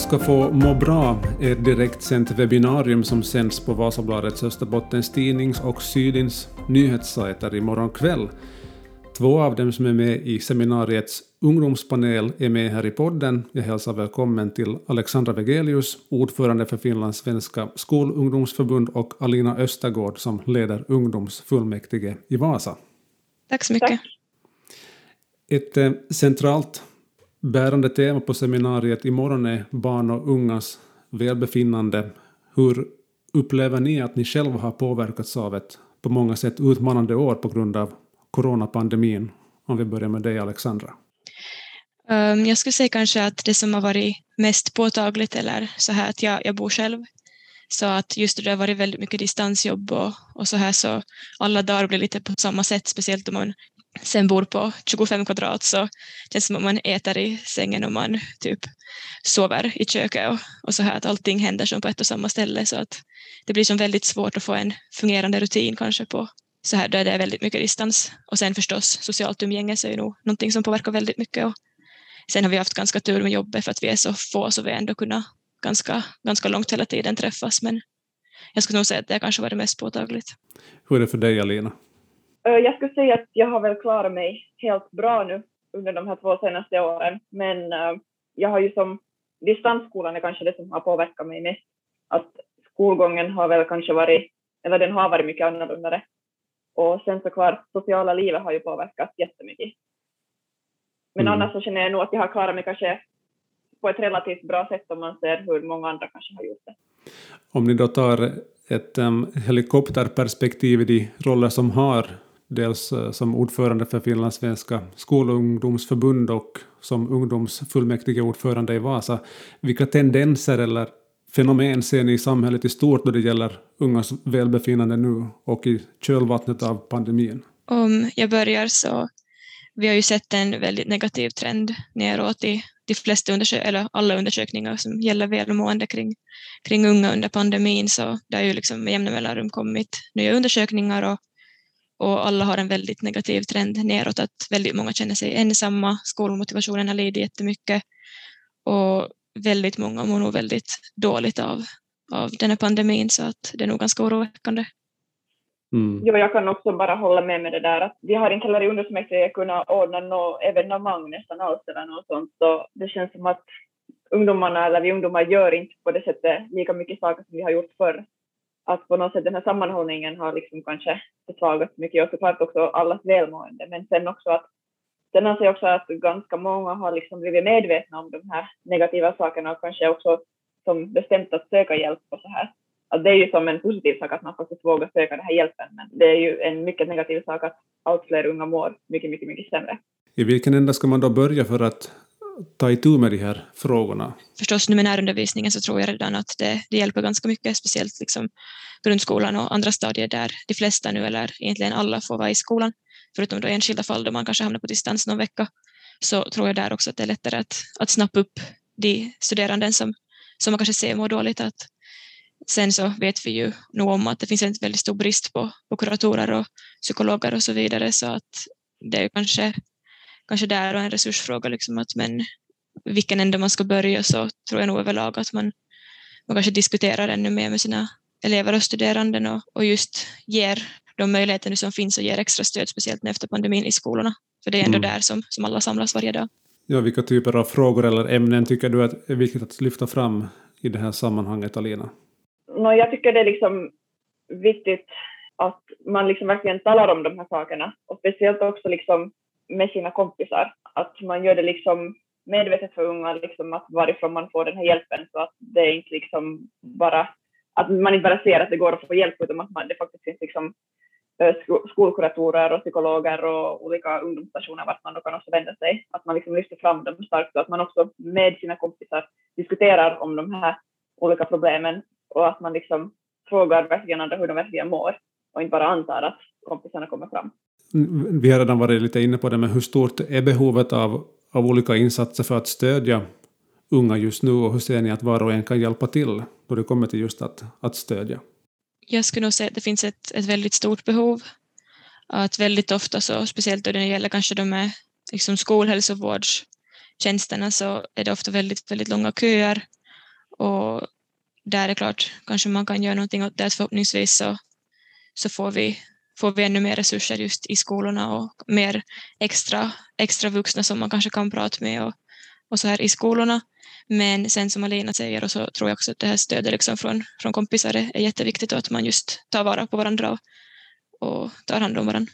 ska få må bra är ett direktsänt webbinarium som sänds på Vasabladets Österbottens Tidnings och Sydins nyhetssajter imorgon kväll. Två av dem som är med i seminariets ungdomspanel är med här i podden. Jag hälsar välkommen till Alexandra Vegelius, ordförande för Finlands svenska skolungdomsförbund och Alina Östergård som leder ungdomsfullmäktige i Vasa. Tack så mycket. Ett eh, centralt bärande tema på seminariet imorgon är barn och ungas välbefinnande. Hur upplever ni att ni själva har påverkats av ett på många sätt utmanande år på grund av coronapandemin? Om vi börjar med dig, Alexandra. Ehm, jag skulle säga kanske att det som har varit mest påtagligt eller så här att jag, jag bor själv. Så att just det har varit väldigt mycket distansjobb och, och så här så alla dagar blir lite på samma sätt, speciellt om man sen bor på 25 kvadrat så känns det som att man äter i sängen och man typ sover i köket och, och så här att allting händer som på ett och samma ställe så att det blir som väldigt svårt att få en fungerande rutin kanske på så här där det är väldigt mycket distans och sen förstås socialt umgänge så är ju nog någonting som påverkar väldigt mycket och sen har vi haft ganska tur med jobbet för att vi är så få så vi ändå kunnat ganska, ganska långt hela tiden träffas men jag skulle nog säga att det kanske var det mest påtagligt. Hur är det för dig Alina? Jag skulle säga att jag har väl klarat mig helt bra nu under de här två senaste åren, men jag har ju som distansskolan är kanske det som har påverkat mig mest. Att skolgången har väl kanske varit, eller den har varit mycket annorlunda. Och sen så kvar, sociala livet har ju påverkat jättemycket. Men mm. annars så känner jag nog att jag har klarat mig kanske på ett relativt bra sätt om man ser hur många andra kanske har gjort det. Om ni då tar ett um, helikopterperspektiv i de roller som har dels eh, som ordförande för Finlandssvenska skol och ungdomsförbund och som ungdomsfullmäktigeordförande i Vasa. Vilka tendenser eller fenomen ser ni i samhället i stort då det gäller ungas välbefinnande nu och i kölvattnet av pandemin? Om jag börjar så vi har ju sett en väldigt negativ trend neråt i de flesta undersök eller alla undersökningar som gäller välmående kring, kring unga under pandemin så det har ju liksom med jämna mellanrum kommit nya undersökningar och och alla har en väldigt negativ trend neråt, att väldigt många känner sig ensamma, skolmotivationen har lidit jättemycket och väldigt många mår nog väldigt dåligt av, av den här pandemin, så att det är nog ganska oroväckande. Mm. Jo, jag kan också bara hålla med med det där att vi har inte heller i ungdomsmäktige kunnat ordna något evenemang nästan alls eller något sånt, så det känns som att ungdomarna eller vi ungdomar gör inte på det sättet lika mycket saker som vi har gjort förr att på något sätt den här sammanhållningen har liksom kanske försvagats mycket och såklart också allas välmående. Men sen också att sen anser jag också att ganska många har liksom blivit medvetna om de här negativa sakerna och kanske också som bestämt att söka hjälp och så här. Att det är ju som en positiv sak att man faktiskt vågar söka den här hjälpen, men det är ju en mycket negativ sak att allt fler unga mår mycket, mycket, mycket sämre. I vilken ända ska man då börja för att ta itu med de här frågorna? Förstås nu med närundervisningen så tror jag redan att det, det hjälper ganska mycket, speciellt liksom grundskolan och andra stadier där de flesta nu, eller egentligen alla, får vara i skolan, förutom då enskilda fall då man kanske hamnar på distans någon vecka, så tror jag där också att det är lättare att, att snappa upp de studerande som, som man kanske ser mår dåligt. Att sen så vet vi ju nog om att det finns en väldigt stor brist på, på kuratorer och psykologer och så vidare, så att det är kanske kanske där och en resursfråga, liksom att men vilken ände man ska börja så tror jag nog överlag att man, man kanske diskuterar ännu mer med sina elever och studerande och, och just ger de möjligheter som finns och ger extra stöd, speciellt efter pandemin i skolorna. För det är ändå mm. där som, som alla samlas varje dag. Ja, vilka typer av frågor eller ämnen tycker du att är viktigt att lyfta fram i det här sammanhanget, Alina? No, jag tycker det är liksom viktigt att man liksom verkligen talar om de här sakerna och speciellt också liksom med sina kompisar. Att man gör det liksom medvetet för unga, liksom att varifrån man får den här hjälpen, så att det är inte liksom bara att man inte bara ser att det går att få hjälp, utan att man, det faktiskt finns liksom eh, skolkuratorer och psykologer och olika ungdomsstationer vart man då kan också vända sig. Att man liksom lyfter fram dem starkt och att man också med sina kompisar diskuterar om de här olika problemen och att man liksom frågar verkligen andra hur de verkligen mår och inte bara antar att kompisarna kommer fram. Vi har redan varit lite inne på det, men hur stort är behovet av, av olika insatser för att stödja unga just nu och hur ser ni att var och en kan hjälpa till då det kommer till just att, att stödja? Jag skulle nog säga att det finns ett, ett väldigt stort behov. Att väldigt ofta, så, speciellt då det gäller kanske de med liksom skolhälsovårdstjänsterna, så är det ofta väldigt, väldigt långa köer Och där är det klart, kanske man kan göra någonting åt det. Förhoppningsvis så, så får, vi, får vi ännu mer resurser just i skolorna och mer extra, extra vuxna som man kanske kan prata med och, och så här i skolorna. Men sen som Alina säger, och så tror jag också att det här stödet liksom från, från kompisar är, jätteviktigt och att man just tar vara på varandra och, och tar hand om varandra.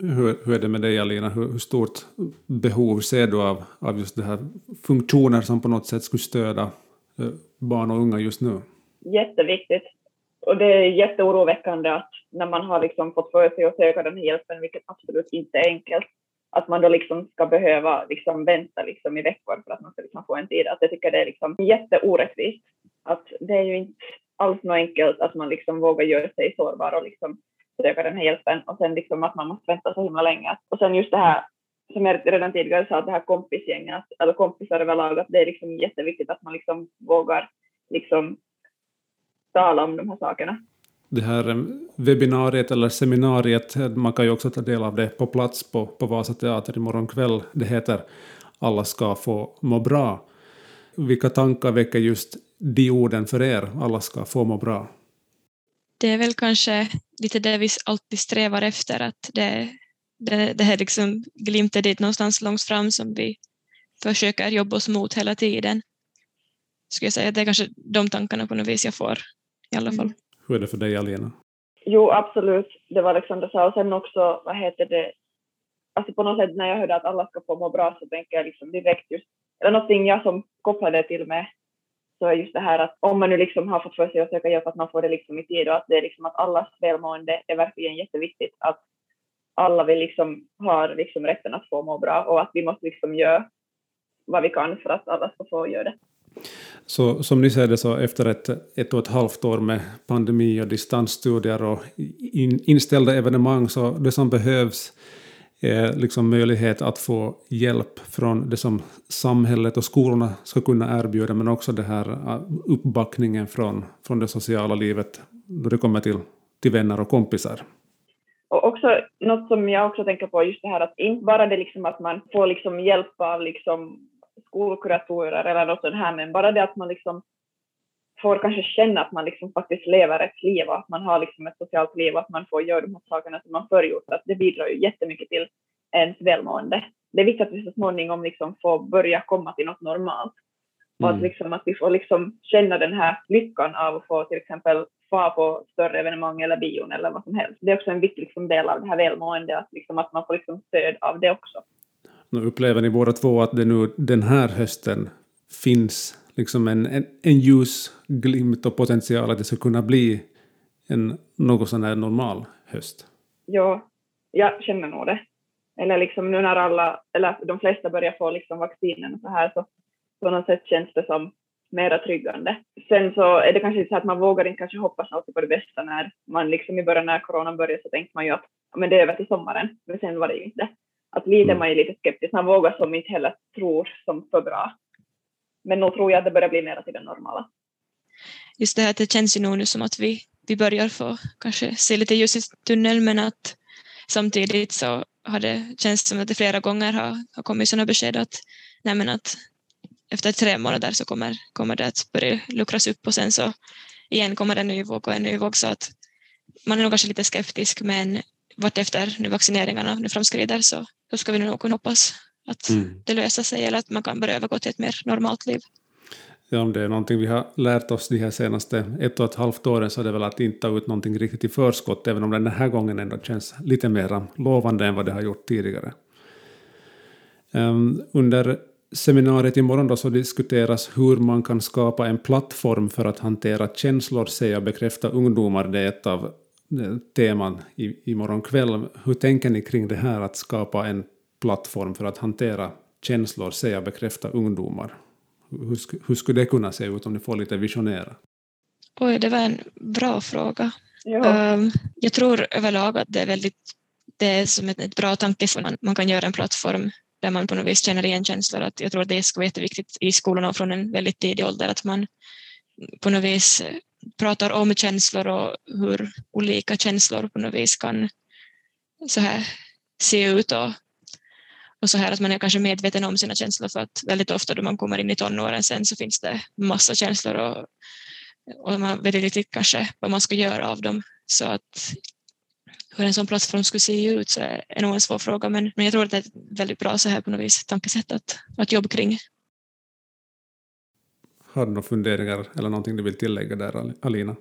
Hur, hur är det med dig Alina? Hur, hur, stort behov ser du av, av just det här funktioner som på något sätt skulle stödja eh, barn och unga just nu? Jätteviktigt. Och det är jätteoroväckande att när man har liksom fått för sig att söka den här hjälpen, vilket absolut inte är enkelt, att man då liksom ska behöva liksom vänta liksom i veckor för att man ska liksom få en tid. Att jag tycker det är liksom jätteorättvist. Att det är ju inte alls något enkelt att man liksom vågar göra sig sårbar och liksom söka den här hjälpen och sen liksom att man måste vänta så himla länge. Och sen just det här som jag redan tidigare sa, att det här kompisgänget, eller kompisar överlag, att det är liksom jätteviktigt att man liksom vågar liksom tala om de här sakerna. Det här eh, webbinariet eller seminariet, man kan ju också ta del av det på plats på, på Vasa Teater imorgon kväll. Det heter Alla ska få må bra. Vilka tankar väcker just de orden för er? Alla ska få må bra det är väl kanske lite det vi alltid strävar efter, att det, det, det här liksom glimten dit någonstans långt fram som vi försöker jobba oss mot hela tiden. Skulle jag säga det är kanske de tankarna på något vis jag får i alla fall. Mm. Hur är det för dig Alina? Jo, absolut. Det var Alexander sa. Och sen också, vad heter det, alltså på något sätt när jag hörde att alla ska få må bra så tänker jag liksom direkt just, eller någonting jag som kopplade till med så är just det här att om man nu liksom har fått för sig att söka hjälp, att man får det liksom i tid och att det är liksom att allas välmående är verkligen jätteviktigt. Att alla vi liksom har liksom rätten att få må bra och att vi måste liksom göra vad vi kan för att alla ska få göra det. Så som ni ser det så efter ett, ett och ett halvt år med pandemi och distansstudier och in, inställda evenemang så det som behövs är liksom möjlighet att få hjälp från det som samhället och skolorna ska kunna erbjuda, men också det här äh, uppbackningen från, från det sociala livet då det kommer till, till vänner och kompisar. Och också något som jag också tänker på, just det här att inte bara det liksom att man får liksom hjälp av liksom skolkuratorer eller något sånt här, men bara det att man liksom får kanske känna att man liksom faktiskt lever ett liv och att man har liksom ett socialt liv och att man får göra de här sakerna som man förr gjort. Att det bidrar ju jättemycket till ens välmående. Det är viktigt att vi så småningom liksom får börja komma till något normalt. Och att, mm. liksom, att vi får liksom känna den här lyckan av att få till exempel fara på större evenemang eller bion eller vad som helst. Det är också en viktig liksom, del av det här välmåendet, att, liksom, att man får liksom stöd av det också. Nu upplever ni båda två att det nu den här hösten finns liksom en, en, en ljusglimt och potential att det ska kunna bli en något sån här normal höst? Ja, jag känner nog det. Eller liksom nu när alla, eller de flesta börjar få liksom vaccinen och så här så på något sätt känns det som mera tryggande. Sen så är det kanske så att man vågar inte kanske hoppas alltid på det bästa när man liksom i början när coronan började så tänkte man ju att men det är över till sommaren, men sen var det ju inte. Att lite mm. man är lite skeptisk, man vågar som inte heller tror som för bra. Men nog tror jag att det börjar bli mer till det normala. Just det här att det känns ju nog nu som att vi, vi börjar få kanske se lite ljus i tunneln men att samtidigt så har det känts som att det flera gånger har, har kommit sådana besked att, nej men att efter tre månader så kommer, kommer det att börja luckras upp och sen så igen kommer en ny våg och en ny våg så att man är nog kanske lite skeptisk men vartefter nu vaccineringarna nu framskrider så, så ska vi nog kunna hoppas att mm. det löser sig eller att man kan börja övergå till ett mer normalt liv. Ja, om det är någonting vi har lärt oss de här senaste ett och ett halvt åren så är det väl att inte ta ut någonting riktigt i förskott, även om den här gången ändå känns lite mer lovande än vad det har gjort tidigare. Um, under seminariet imorgon då så diskuteras hur man kan skapa en plattform för att hantera känslor, säga och bekräfta ungdomar. Det är ett av teman i, imorgon kväll. Hur tänker ni kring det här att skapa en plattform för att hantera känslor, säga och bekräfta ungdomar? Hur, hur skulle det kunna se ut om ni får lite visionera? Oj, det var en bra fråga. Ja. Um, jag tror överlag att det är väldigt det är som ett, ett bra tanke för man, man kan göra en plattform där man på något vis känner igen känslor. Att jag tror att det ska vara jätteviktigt i skolorna från en väldigt tidig ålder att man på något vis pratar om känslor och hur olika känslor på något vis kan så här se ut och och så här att man är kanske medveten om sina känslor för att väldigt ofta då man kommer in i tonåren sen så finns det massa känslor och, och man vet inte riktigt kanske vad man ska göra av dem. Så att hur en sån plattform skulle se ut så är nog en svår fråga men, men jag tror att det är ett väldigt bra så här på något vis tankesätt att, att jobba kring. Har du några funderingar eller någonting du vill tillägga där Alina?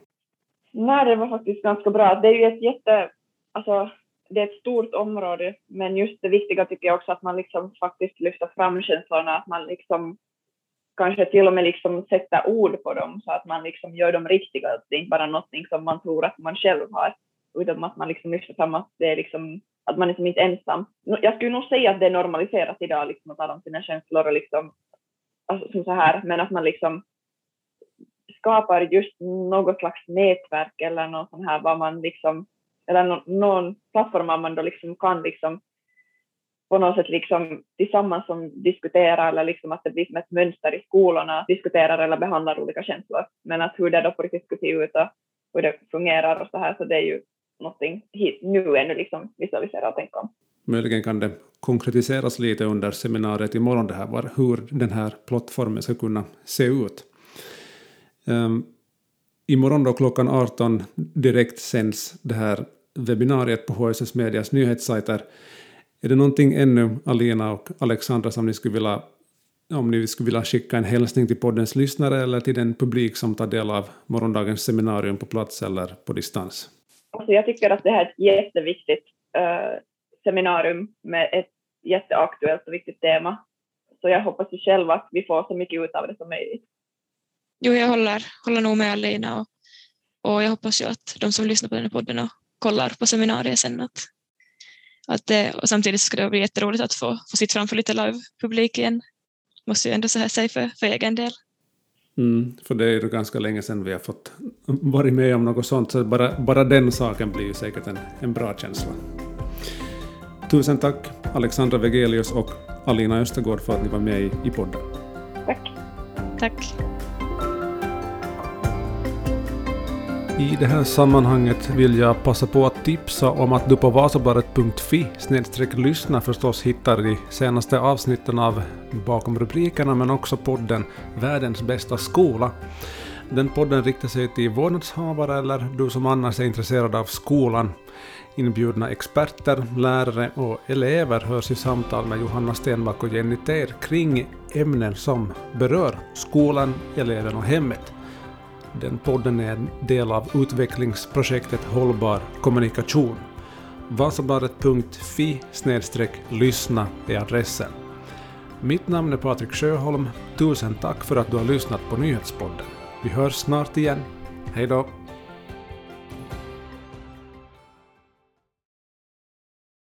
Nej, det var faktiskt ganska bra. Det är ju ett jätte, alltså det är ett stort område, men just det viktiga tycker jag också att man liksom faktiskt lyfter fram känslorna, att man liksom kanske till och med liksom sätter ord på dem så att man liksom gör dem riktiga, att det är inte bara någonting som man tror att man själv har, utan att man liksom lyfter fram att det är liksom att man liksom inte är ensam. Jag skulle nog säga att det är normaliserat idag liksom att tala om sina känslor och liksom alltså, så här, men att man liksom skapar just något slags nätverk eller något sånt här vad man liksom eller någon, någon plattform där man då liksom kan liksom på något sätt liksom tillsammans som diskuterar eller liksom att det blir som ett mönster i skolorna, diskuterar eller behandlar olika känslor. Men att hur det då på riktigt skulle se ut och hur det fungerar och så här, så det är ju någonting hit, nu ännu liksom visualisera och tänka om. Möjligen kan det konkretiseras lite under seminariet imorgon det här, var, hur den här plattformen ska kunna se ut. Um, imorgon då klockan 18 direkt sänds det här webbinariet på HSS Medias nyhetssajter. Är det någonting ännu, Alina och Alexandra, som ni skulle vilja om ni skulle vilja skicka en hälsning till poddens lyssnare eller till den publik som tar del av morgondagens seminarium på plats eller på distans? Alltså jag tycker att det här är ett jätteviktigt uh, seminarium med ett jätteaktuellt och viktigt tema. Så jag hoppas ju själv att vi får så mycket ut av det som möjligt. Jo, jag håller, håller nog med Alina och, och jag hoppas ju att de som lyssnar på den här podden och kollar på seminariet sen att, att det, och samtidigt ska det bli jätteroligt att få, få sitta framför lite live-publik igen. Måste ju ändå så här säga för, för egen del. Mm, för det är ju ganska länge sedan vi har fått varit med om något sånt, så bara, bara den saken blir ju säkert en, en bra känsla. Tusen tack Alexandra Vegelius och Alina Östergård för att ni var med i, i podden. Tack. Tack. I det här sammanhanget vill jag passa på att tipsa om att du på vasabladet.fi lyssna förstås hittar de senaste avsnitten av Bakom rubrikerna men också podden Världens bästa skola. Den podden riktar sig till vårdnadshavare eller du som annars är intresserad av skolan. Inbjudna experter, lärare och elever hörs i samtal med Johanna Stenback och Jenny Teir kring ämnen som berör skolan, eleven och hemmet. Den podden är en del av utvecklingsprojektet Hållbar kommunikation. Vasabladet.fi lyssna är adressen. Mitt namn är Patrik Sjöholm. Tusen tack för att du har lyssnat på Nyhetspodden. Vi hörs snart igen. Hej då!